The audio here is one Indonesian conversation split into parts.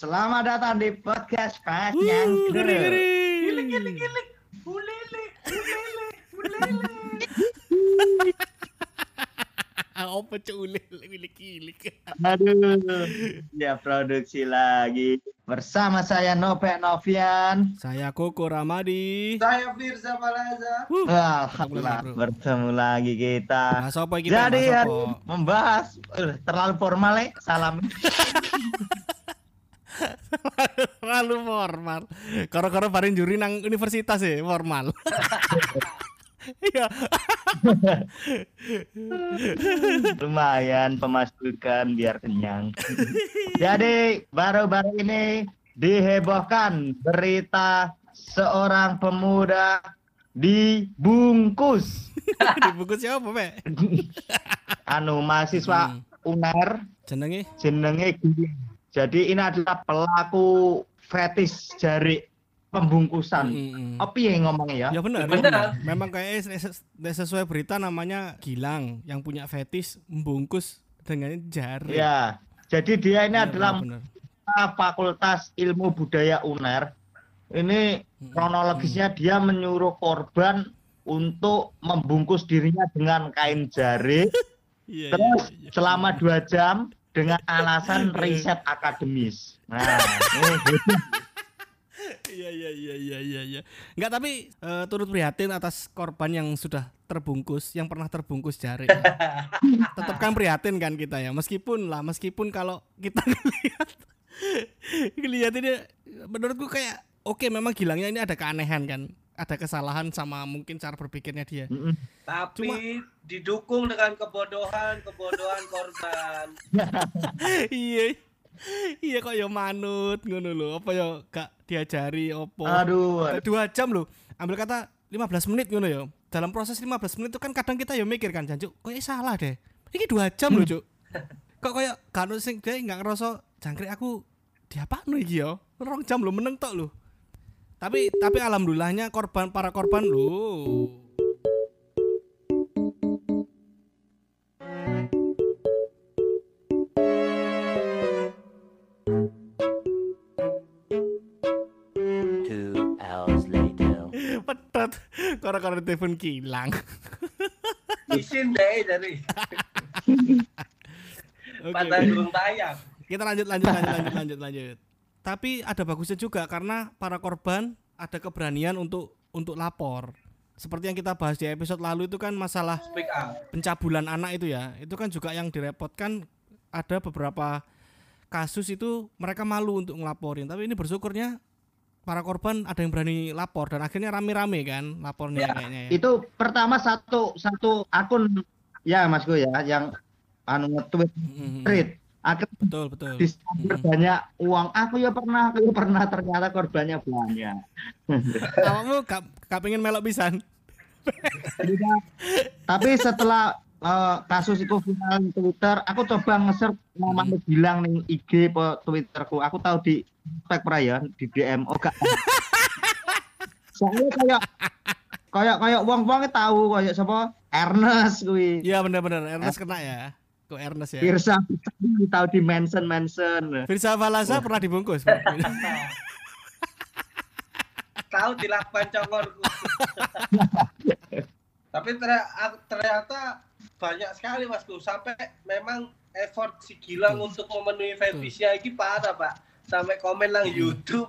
Selamat datang di podcast Pas yang ngeri ngeri. Gilik gilik gilik. Ulele, ulele, ulele. Apa culik milik kilik. Aduh, ya produksi lagi bersama saya Nopek Novian. Saya Koko Ramadi. Saya Firza Malaza. Wuh. Alhamdulillah Bro. bertemu lagi kita. Bahas apa kita? Jadi hari membahas eh, terlalu formal ya, salam. terlalu formal. Karo-karo bareng juri nang universitas ya, formal. Iya. Lumayan pemasukan biar kenyang. Jadi baru-baru ini dihebohkan berita seorang pemuda dibungkus Dibungkus siapa, Pak? anu mahasiswa Hmm. UNER Jenenge? jenenge. Jadi ini adalah pelaku fetis jari pembungkusan. Mm-mm. Apa yang ngomongnya ya? Ya benar. Benar. ya benar. Memang kayak ses- sesuai berita namanya Gilang yang punya fetis membungkus dengan jari. Ya. Jadi dia ini Iya, adalah benar. Fakultas Ilmu Budaya UNER. Ini Hmm. kronologisnya dia menyuruh korban untuk membungkus dirinya dengan kain jari Iya, terus iya, iya. selama dua jam dengan alasan riset akademis. Nah, Iya iya iya iya iya iya. Enggak tapi eh, turut prihatin atas korban yang sudah terbungkus, yang pernah terbungkus jari. Tetap kan prihatin kan kita ya. Meskipun lah, meskipun kalau kita ngelihat ngelihat ini menurutku kayak oke memang Gilangnya ini ada keanehan kan. Ada kesalahan sama mungkin cara berpikirnya dia. Mm-mm. Tapi Cuma- didukung dengan kebodohan, kebodohan korban. iya. Iya kok ya manut ngono lho. Apa ya gak diajari opo. Aduh, dua jam loh ambil kata 15 menit ngono ya dalam proses 15 menit itu kan kadang kita ya mikir kan jancuk kok salah deh ini dua jam loh cuk kok kayak kanu sing dia nggak ngerasa jangkrik aku diapa no iki ya rong jam lo meneng tok lo tapi tapi alhamdulillahnya korban para korban lo Two hours later. petot karo-karo telepon kilang Isin deh dari Oke. pada durung tayang. kita lanjut lanjut lanjut lanjut lanjut lanjut tapi ada bagusnya juga karena para korban ada keberanian untuk untuk lapor. Seperti yang kita bahas di episode lalu itu kan masalah pencabulan anak itu ya. Itu kan juga yang direpotkan ada beberapa kasus itu mereka malu untuk ngelaporin. Tapi ini bersyukurnya para korban ada yang berani lapor dan akhirnya rame-rame kan lapornya Ya, kayaknya ya. itu pertama satu satu akun. Ya Masku ya yang anu nge-tweet. Mhm. tweet akhirnya betul betul. Mhm. banyak uang. Aku ya pernah aku ya pernah. Ternyata korbannya banyak. Kamu gak, gak pengen melok pisan? Tapi setelah eh, kasus itu viral di Twitter aku coba nge-search namanya bilang nih IG po Twitterku. Aku tahu di tag ya di DM oh gak. Soalnya kayak kayak kayak wong wong tahu kayak siapa? Ernest kuwi iya benar-benar Ernest kena ya kok Ernest ya? Firsa tahu di mention mention Firsa Valaza pernah dibungkus. Tahu dilakukan congorku. Tapi ternyata banyak sekali masku. Sampai memang effort si Gilang untuk memenuhi fetisnya ini parah pak. Sampai komen lang YouTube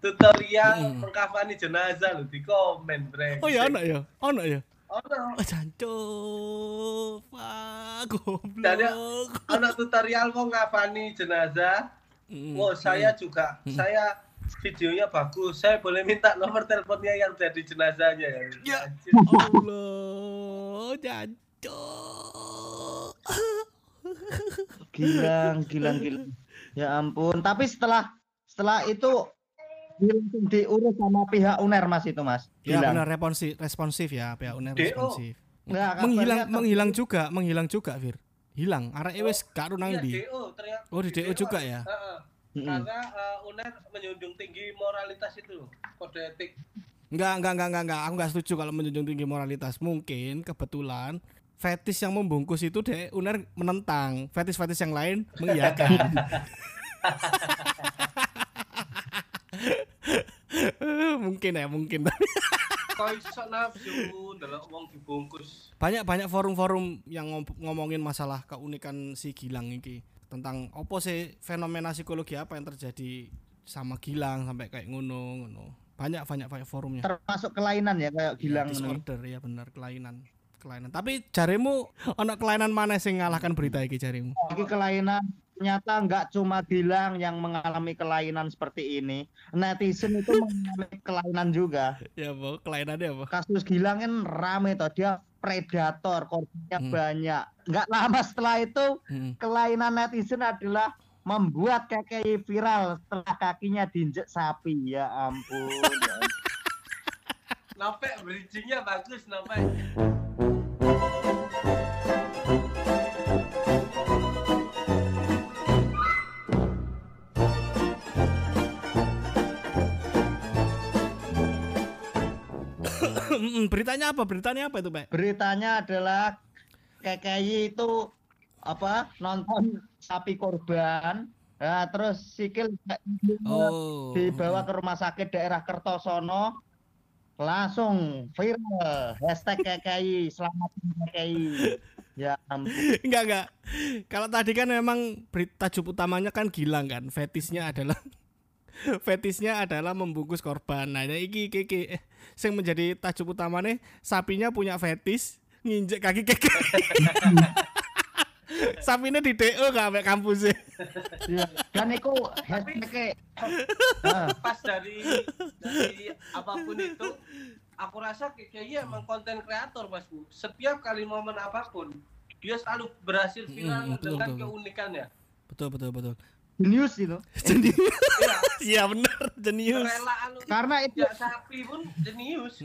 tutorial Hmm. mengkafani jenazah lu di komen bre. Oh ya anak ya? Anak ya oh no. oh jancuk Wah, Dari- goblok anak tutorial mau ngafani jenazah Mm, oh saya mm. juga Hmm. saya videonya bagus saya boleh minta nomor teleponnya yang jadi jenazahnya Ya. Anjir. Allah jancuk gilang gilang gilang ya ampun tapi setelah setelah itu langsung diurus sama pihak uner mas itu mas ya Gilang. benar responsif responsif ya pihak uner DO. responsif Nggak, menghilang menghilang juga menghilang juga Fir hilang arek wis gak nang Iya, di DO ternyata Oh, di DO juga ya? Heeh. Mm-mm. karena uh, UNER menjunjung tinggi moralitas itu kode etik Enggak, enggak, enggak, enggak, enggak. Aku enggak setuju kalau menjunjung tinggi moralitas. Mungkin kebetulan fetis yang membungkus itu deh Uner menentang, fetis-fetis yang lain mengiyakan. mungkin ya, mungkin. Kok iso nafsu ndelok wong dibungkus. banyak banyak forum-forum yang ngom- ngomongin masalah keunikan si Gilang ini tentang opo sih fenomena psikologi apa yang terjadi sama Gilang sampai kayak ngono ngono banyak banyak banyak forumnya termasuk kelainan ya kayak Gilang ya, ini. disorder ya benar kelainan kelainan tapi jarimu ono kelainan mana sing ngalahkan berita iki jarimu Lagi kelainan ternyata nggak cuma Gilang yang mengalami kelainan seperti ini. Netizen itu mengalami kelainan juga. ya apa kelainannya apa Kasus Gilang kan rame toh dia predator, korbannya Hmm. banyak. Nggak lama setelah itu Hmm. kelainan netizen adalah membuat KKI viral setelah kakinya diinjek sapi. Ya ampun. ya ampun. Nopek bridgingnya bagus Nopek. Beritanya apa beritanya apa itu pak Beritanya adalah KKI itu apa nonton sapi korban. Nah, terus sikil oh dibawa ke rumah sakit daerah Kertosono langsung viral hashtag KKI selamat KKI ya ampun Enggak enggak. Kalau tadi kan memang berita tajuk utamanya kan Gilang kan. Fetisnya adalah fetisnya adalah membungkus korban. Nah, ini iki iki. Eh, sing menjadi tajuk utamanya sapinya punya fetis nginjek kaki keke. Sapinya di DO gak sampai kampusnya. Ya, dan itu hashtag Ah, Pas dari dari apa pun itu, aku rasa kayaknya emang konten kreator Bosku. Setiap kali momen apa pun, dia selalu berhasil viral Hmm, betul, dengan betul. keunikannya. Betul betul betul. Jenius itu Jenius. Iya, Iya benar, jenius. kerelaan lu karena itu ya sapi pun jenius.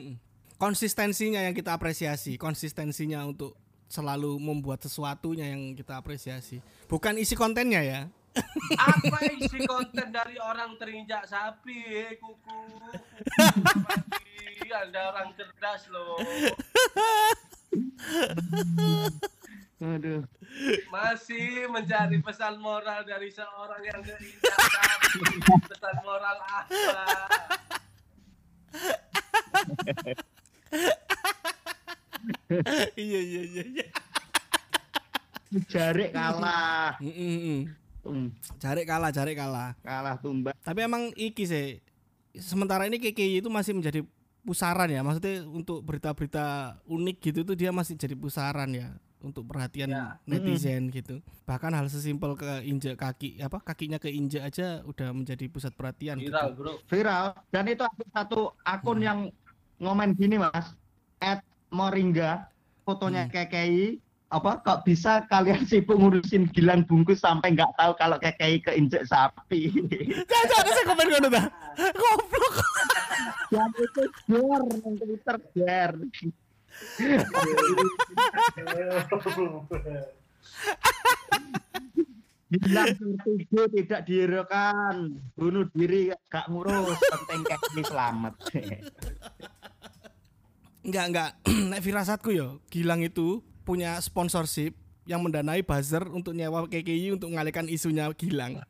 Konsistensinya yang kita apresiasi, konsistensinya untuk selalu membuat sesuatunya yang kita apresiasi. Bukan isi kontennya ya. Apa isi konten dari orang terinjak sapi, eh, kuku? Anda orang cerdas loh. Aduh Masih mencari pesan moral dari seorang yang sapi. Pesan moral apa? iya iya iya iya. jarik kalah Mm, mm, mm. Hmm, Cari kalah, cari kalah. kalah tumbang Tapi emang iki sih sementara ini KKI itu masih menjadi pusaran ya. Maksudnya untuk berita-berita unik gitu tuh dia masih jadi pusaran ya untuk perhatian Ya. netizen gitu. Bahkan hal sesimpel keinjek kaki apa kakinya keinjek aja udah menjadi pusat perhatian gitu. Viral bro. viral dan itu ada satu akun yang ngomen gini mas at moringga fotonya Hmm. KKI apa kok bisa kalian sibuk ngurusin gilang bungkus sampai nggak tahu kalau KKI keinjek sapi Jangan jangan saya komen ngono ta. Goblok. dan itu share yang twitter share Gilang tertuju tidak dihiraukan bunuh diri gak ngurus penting KKI selamat Enggak enggak. Nek firasatku yo, Gilang itu punya sponsorship yang mendanai buzzer untuk nyewa KKI untuk mengalihkan isunya Gilang.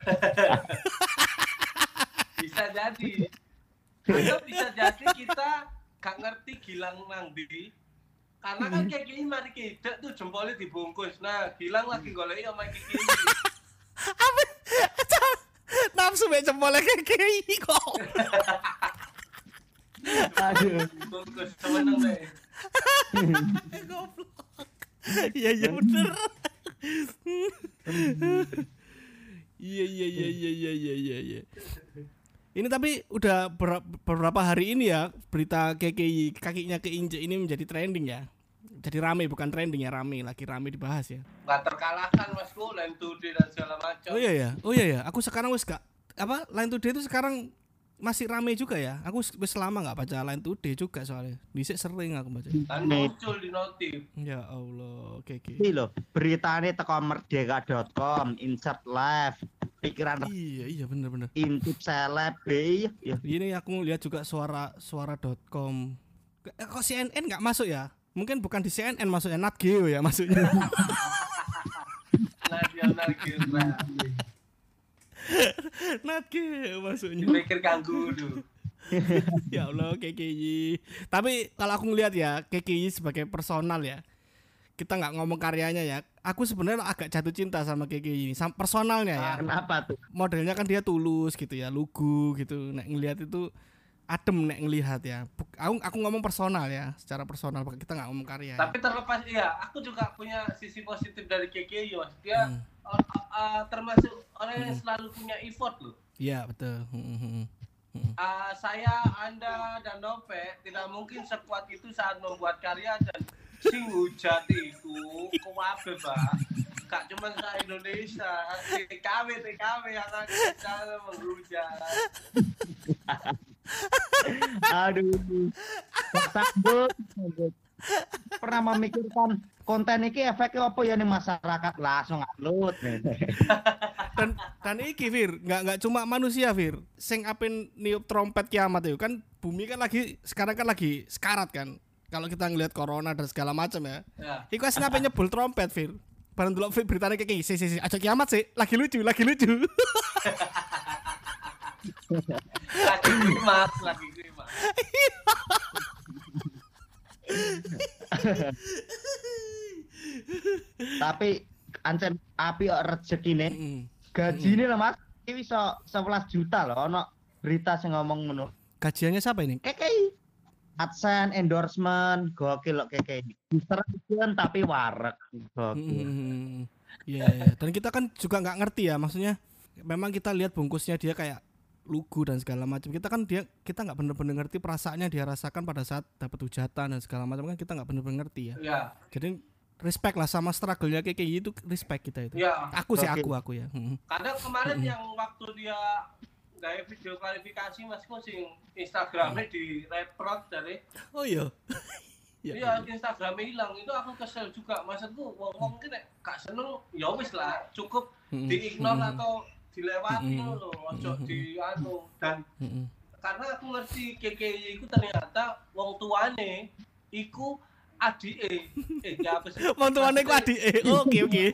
Bisa jadi. Atau bisa jadi kita gak ngerti gilang nang di. Karena kan kayak gini mari kita tuh jempolnya dibungkus. Nah, gilang lagi golek sama kiki. Apa? Nafsu mek jempolnya KKI kok. aduh Bungkus temen deh. Goblok. Iya iya bener. Iya iya iya iya iya iya iya iya. Ini tapi udah ber- beberapa hari ini ya berita KKI kakinya keinjek ini menjadi trending ya. Jadi rame bukan trending ya rame lagi rame dibahas ya. Gak terkalahkan masku, lain dan segala macam. Oh iya ya, oh iya ya. Aku sekarang wis gak apa Line Today itu sekarang masih rame juga ya. Aku wis lama nggak baca Line Today juga soalnya. Dhisik sering aku baca. Dan muncul di notif. Ya Allah, oke oke. ini loh beritanya teko merdeka.com insert live pikiran Iya iya bener bener. intip seleb BI ya Ini aku lihat juga suara suara.com. Eh, Kok CNN nggak masuk ya? Mungkin bukan di CNN masuknya Nat Geo ya masuknya. Nasional Geographic. Niat ke maksudnya. Dipikir kanggu dulu. ya Allah KKI. Tapi kalau aku ngelihat ya KKI sebagai personal ya. Kita nggak ngomong karyanya ya. Aku sebenarnya agak jatuh cinta sama KKI ini. Sam personalnya ya. Kenapa tuh? Modelnya kan dia tulus gitu ya, lugu gitu. Nek ngelihat itu adem nek ngelihat ya. Aku aku ngomong personal ya, secara personal kita nggak ngomong karya. ya. Tapi terlepas iya, aku juga punya sisi positif dari mas. Dia Hmm. uh, uh, uh, termasuk orang yang selalu punya effort loh. Iya betul. Hmm, hmm, hmm. Uh, saya, Anda, dan Nove tidak mungkin sekuat itu saat membuat karya dan sing hujat itu kuwabe pak gak cuma se Indonesia TKW TKW yang akan menghujat Aduh. Sambut. Pernah memikirkan konten ini efeknya apa ya nih masyarakat? Langsung upload. dan dan iki Fir nggak nggak cuma manusia Fir. Sing apen niup trompet kiamat itu kan bumi kan lagi sekarang kan lagi sekarat kan. Kalau kita ngelihat corona dan segala macam ya. Ya. Iku asli apa nyebul trompet Fir. Bareng dulu Fir beritanya kayak gini sih sih sih aja kiamat sih. Lagi lucu lagi lucu lagi klimas lagi klimas Tapi ancen api kok rezekine. Mm. Gaji ini lah Mas. Ini bisa 11 juta loh ono berita sing ngomong ngono. gajiannya siapa ini KKI. AdSense, endorsement, gokil loh KKI. Distribution tapi warek. Gokil. Mm, Iya, iya. dan kita kan juga nggak ngerti ya, maksudnya memang kita lihat bungkusnya dia kayak lugu dan segala macam. Kita kan dia kita nggak bener-bener ngerti perasaannya dia rasakan pada saat dapat hujatan dan segala macam kan kita nggak bener-bener ngerti ya. ya Jadi respect lah sama struggle-nya kayak gitu respect kita itu. ya Aku sih aku aku ya. Kadang kemarin yang waktu dia gaya video klarifikasi mas kok sing Instagramnya di reprot dari Oh iya. Iya, Instagramnya hilang itu aku kesel juga. Maksudku wong wong ki nek gak seneng ya wis lah, cukup diignore Mm-mm. atau dilewati Mm-mm. ngono lho, ojo di anu dan Mm-mm. karena aku ngerti KKI itu ternyata wong tuane iku adike. Eh, ya apa sih? Wong tuane ku adik. eh, Oke oke.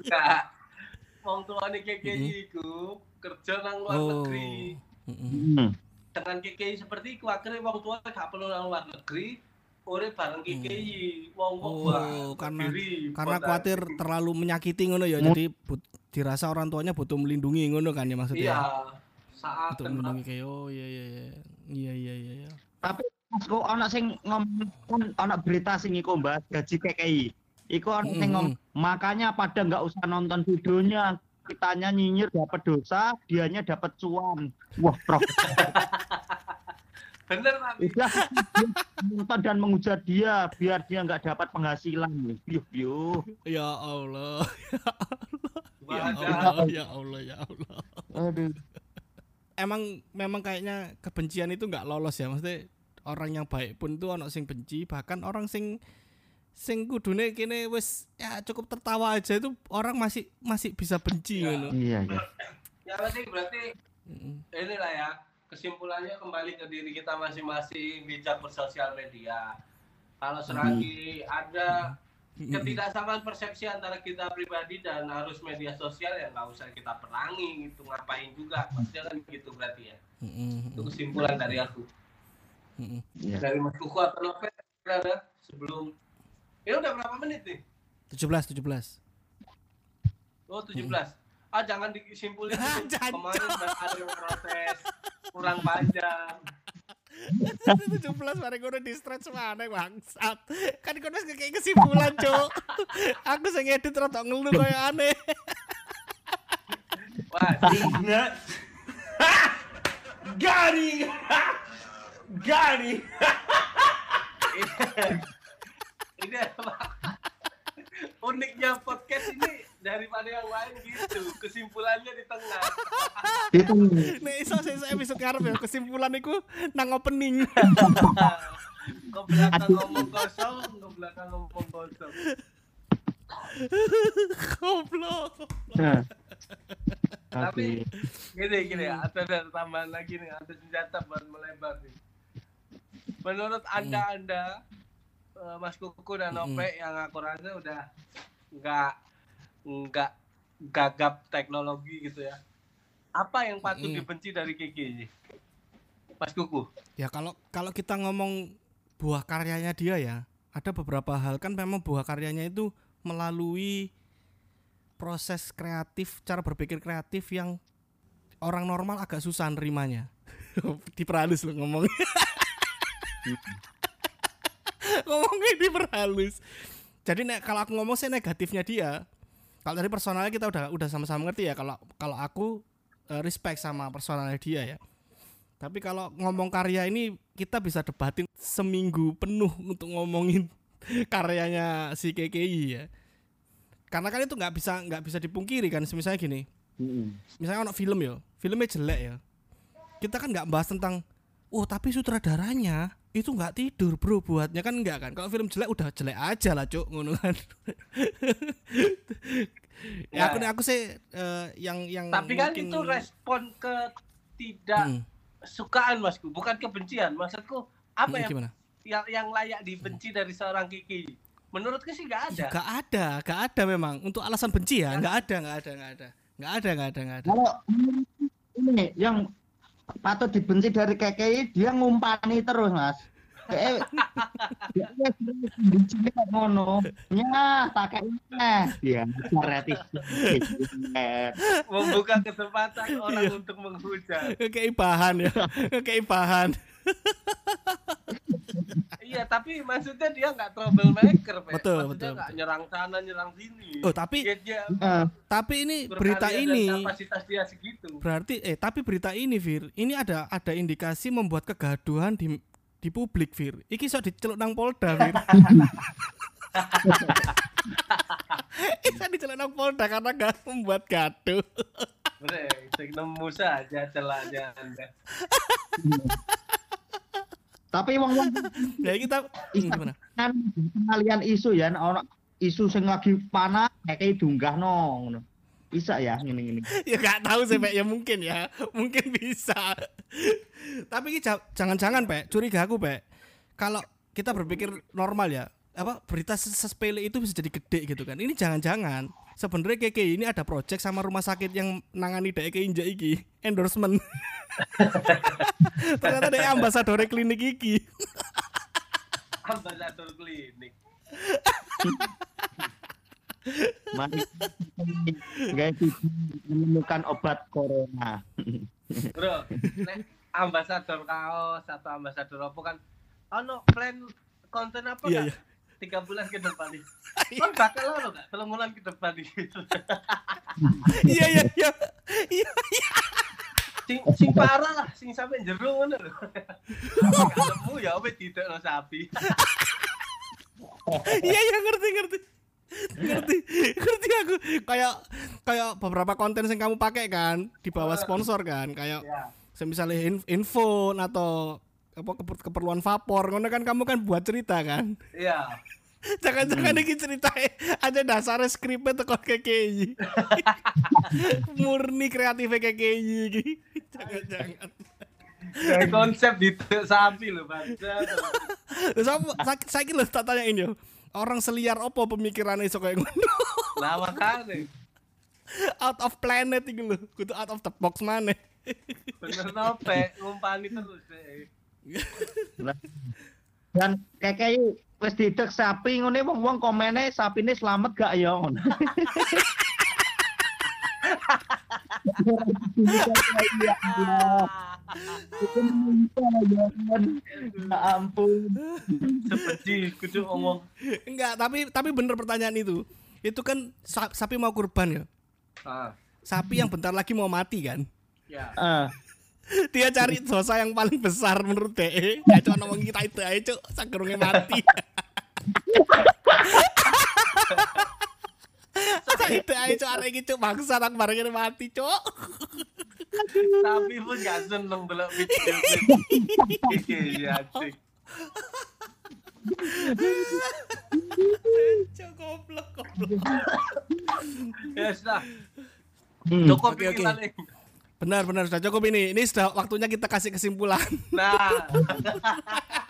Enggak. Wong tuane KKI iku kerja nang luar Oh. negeri. Mm-mm. Hmm. Dengan KKI seperti iku akhirnya wong tua gak perlu nang luar negeri. Urip bareng KKI, wong kok Oh, karena- berdiri, Karena kota- khawatir terlalu menyakiti ngono ya. Jadi but- dirasa orang tuanya butuh melindungi ngono kan ya maksudnya. Iya, saat Untuk melindungi kayak oh iya iya iya. Iya iya iya iya. Tapi Mas kok ono sing ngomong ono berita sing iku Mbak gaji KKI. Iku ono sing ngomong makanya pada nggak usah nonton videonya. Kitanya nyinyir dapat dosa, dianya dapat cuan. Wah, prof. bener Udah nonton dan menghujat dia biar dia nggak dapat penghasilan. Yuh, yuh. Ya Allah. Ya. Allah, ya Allah, ya Allah. Aduh. Emang memang kayaknya kebencian itu nggak lolos ya, maksudnya orang yang baik pun tuh ono sing benci, bahkan orang sing sing kudune kene wis ya cukup tertawa aja itu orang masih masih bisa benci Ya. Iya, iya. ya berarti berarti inilah ya kesimpulannya kembali ke diri kita masing-masing bijak bersosial media. Kalau selagi ada ketidaksamaan persepsi antara kita pribadi dan arus media sosial ya nggak usah kita perangi gitu ngapain juga? Maksudnya kan gitu berarti ya. Mm-mm. itu kesimpulan dari aku. Iya. dari Mas Kuku atau Novel ada sebelum ini udah berapa menit nih? 17 17. oh 17 ah jangan disimpulin Ah, kemarin ada yang protes kurang panjang 17 mari ngono di stretch mana bangsat. Kan kono wis kayak kesimpulan, Cuk. Aku sing edit rada ngeluh koyo aneh. wah Ingat. Gani. Gani. ini apa uniknya podcast ini daripada yang lain gitu kesimpulannya di tengah Itu Nek iso sing episode ngarep ya kesimpulan iku nang opening. ke belakang ngomong kosong ke belakang ngomong kosong Goblok. Nah. Tapi- gini gini ya ada ada tambahan lagi nih ada senjata buat melebar nih menurut anda anda eh, Mas Kuku dan Mm-mm. Nope yang aku rasa udah nggak nggak gagap teknologi gitu ya. Apa yang patut Mm. dibenci dari Kiki? Mas Kuku. Ya kalau kalau kita ngomong buah karyanya dia ya, ada beberapa hal kan memang buah karyanya itu melalui proses kreatif, cara berpikir kreatif yang orang normal agak susah nerimanya. diperhalus lo ngomong. Ngomongnya diperhalus. Jadi nek kalau aku ngomong sih negatifnya dia. Kalau dari personalnya kita udah udah sama-sama ngerti ya kalau kalau aku eh, respect sama personalnya dia ya. Tapi kalau ngomong karya ini kita bisa debatin seminggu penuh untuk ngomongin karyanya si KKI ya. Karena kan itu nggak bisa nggak bisa dipungkiri kan. Misalnya gini, misalnya ono film ya, filmnya jelek ya. Kita kan nggak bahas tentang, oh tapi sutradaranya itu nggak tidur bro buatnya kan nggak kan. Kalau film jelek udah jelek aja lah cuk ngono kan. ya aku aku sih eh, yang yang Tapi kan mungkin- itu respon ke tidak Hmm, sukaan Masku, bukan kebencian. Maksudku apa hmm, yang gimana? yang yang layak dibenci dari seorang Kiki? Menurutku sih nggak ada. Gak ada, gak ada memang. Untuk alasan benci ya, gak ada, gak ada, gak ada. Gak ada, gak ada, gak ada. Kalau ini yang patut dibenci dari KKI dia ngumpani terus mas. Ya dia berarti. Membuka kesempatan orang untuk menghujat. Kayak bahan ya, kayak bahan. Iya, tapi maksudnya dia nggak troublemaker, Pe. Betul, maksudnya betul, nggak betul. nyerang sana, nyerang sini. Oh tapi, Dia, dia Eh, tapi ini berita ini kapasitas dia segitu. berarti, eh tapi berita ini Fir, ini ada ada indikasi membuat kegaduhan di di publik Fir. Iki sok diceluk nang Polda Fir. Bisa diceluk nang Polda karena gak membuat gaduh. Bre, sing nemu saja celahnya Anda. tapi wong wong Ya kita gimana? kan kalian isu ya ono isu sing lagi panas KKI dunggah no ngono. Bisa ya ngene ngene. ya nggak tahu sih Pak. Ya mungkin ya. Mungkin bisa. Tapi ini ja- jangan-jangan Pak. Curiga aku Pak. Kalau kita berpikir normal ya apa berita sepele itu bisa jadi gede gitu kan. Ini jangan-jangan. Sebenarnya KKI ini ada project sama rumah sakit yang nangani dek injak iki. Endorsement. Ternyata dia ambasador klinik iki. Ambasador klinik. Mari guys menemukan obat corona. Bro, nek ambasador kaos atau ambasador apa kan ono plan konten apa Iya, kan? iya. Tiga bulan ke depan nih. Kan bakal ono gak? Telung bulan ke depan nih. iya iya iya iya sing sing parah lah, sing sampe jero ngono lho. Nemu ya wis didekno sapi. iya iya ngerti ngerti ngerti? Ngerti aku? Kayak kayak beberapa konten yang kamu pakai kan di bawah sponsor kan kayak Ya. misalnya in- info atau apa keper- keperluan vapor ngono kan kamu kan buat cerita kan? Iya. jangan-jangan ini cerita aja dasarnya skripnya teko KKI murni kreatifnya KKI iki. Jangan-jangan. Kayak konsep didek sapi lho, Bang. Terus sak- saiki lho tak tanyain yo orang seliar opo pemikirannya iso kayak ngono Lah makane. out of planet iki lho kudu out of the box mana Bener nope, ngumpani terus deh. Dan KKI wis didek sapi ngene wong-wong komene sapine selamat gak ya ngono. Itu minta ya ampun. Seperti kudu ngomong. enggak tapi tapi bener pertanyaan itu. Itu kan sa- sapi mau kurban ya? Ah, sapi yang bentar lagi mau mati kan? Ya. Eh, dia cari dosa yang paling besar menurut DE ya cuma ngomong kita itu aja cuk. Sagerungnya mati. Saya itu aja cuk. Arek iki cuk bangsa tak bareng mati cuk Tapi pun gak seneng delok video. Iya, cuk goblok goblok Ya sudah. hmm. Cukup oke. paling. benar benar sudah cukup ini ini sudah waktunya kita kasih kesimpulan Nah.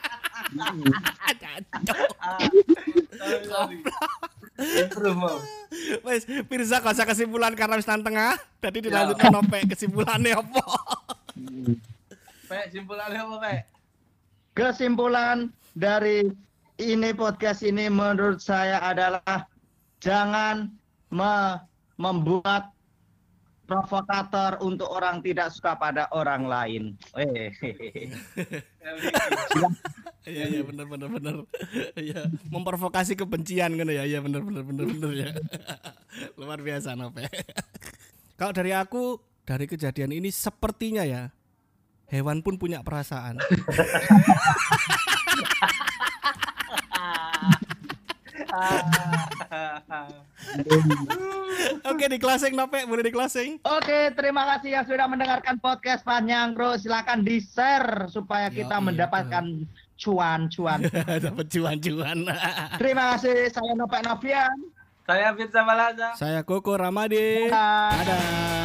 Wes, Firza gak usah kesimpulan karena wis nang tengah. Jadi dilanjutkan nope kesimpulannya apa? Pe, simpulannya apa, Pe? Kesimpulan dari ini podcast ini menurut saya adalah jangan me- membuat provokator untuk orang tidak suka pada orang lain. Iya iya bener bener bener. Iya, memprovokasi kebencian kan ya. Iya bener bener bener bener ya. Luar biasa Nope. Kalau dari aku dari kejadian ini sepertinya ya hewan pun punya perasaan. Oke di closing Nope, boleh di closing. Oke, terima kasih yang sudah mendengarkan podcast Panjang Bro. Silakan di-share supaya Yo, kita iya, mendapatkan cuan-cuan. Dapat cuan-cuan. Terima kasih. Saya Nopek Novian. Saya Firza Malaza. Saya Koko Ramadi. Dadah. Dadah.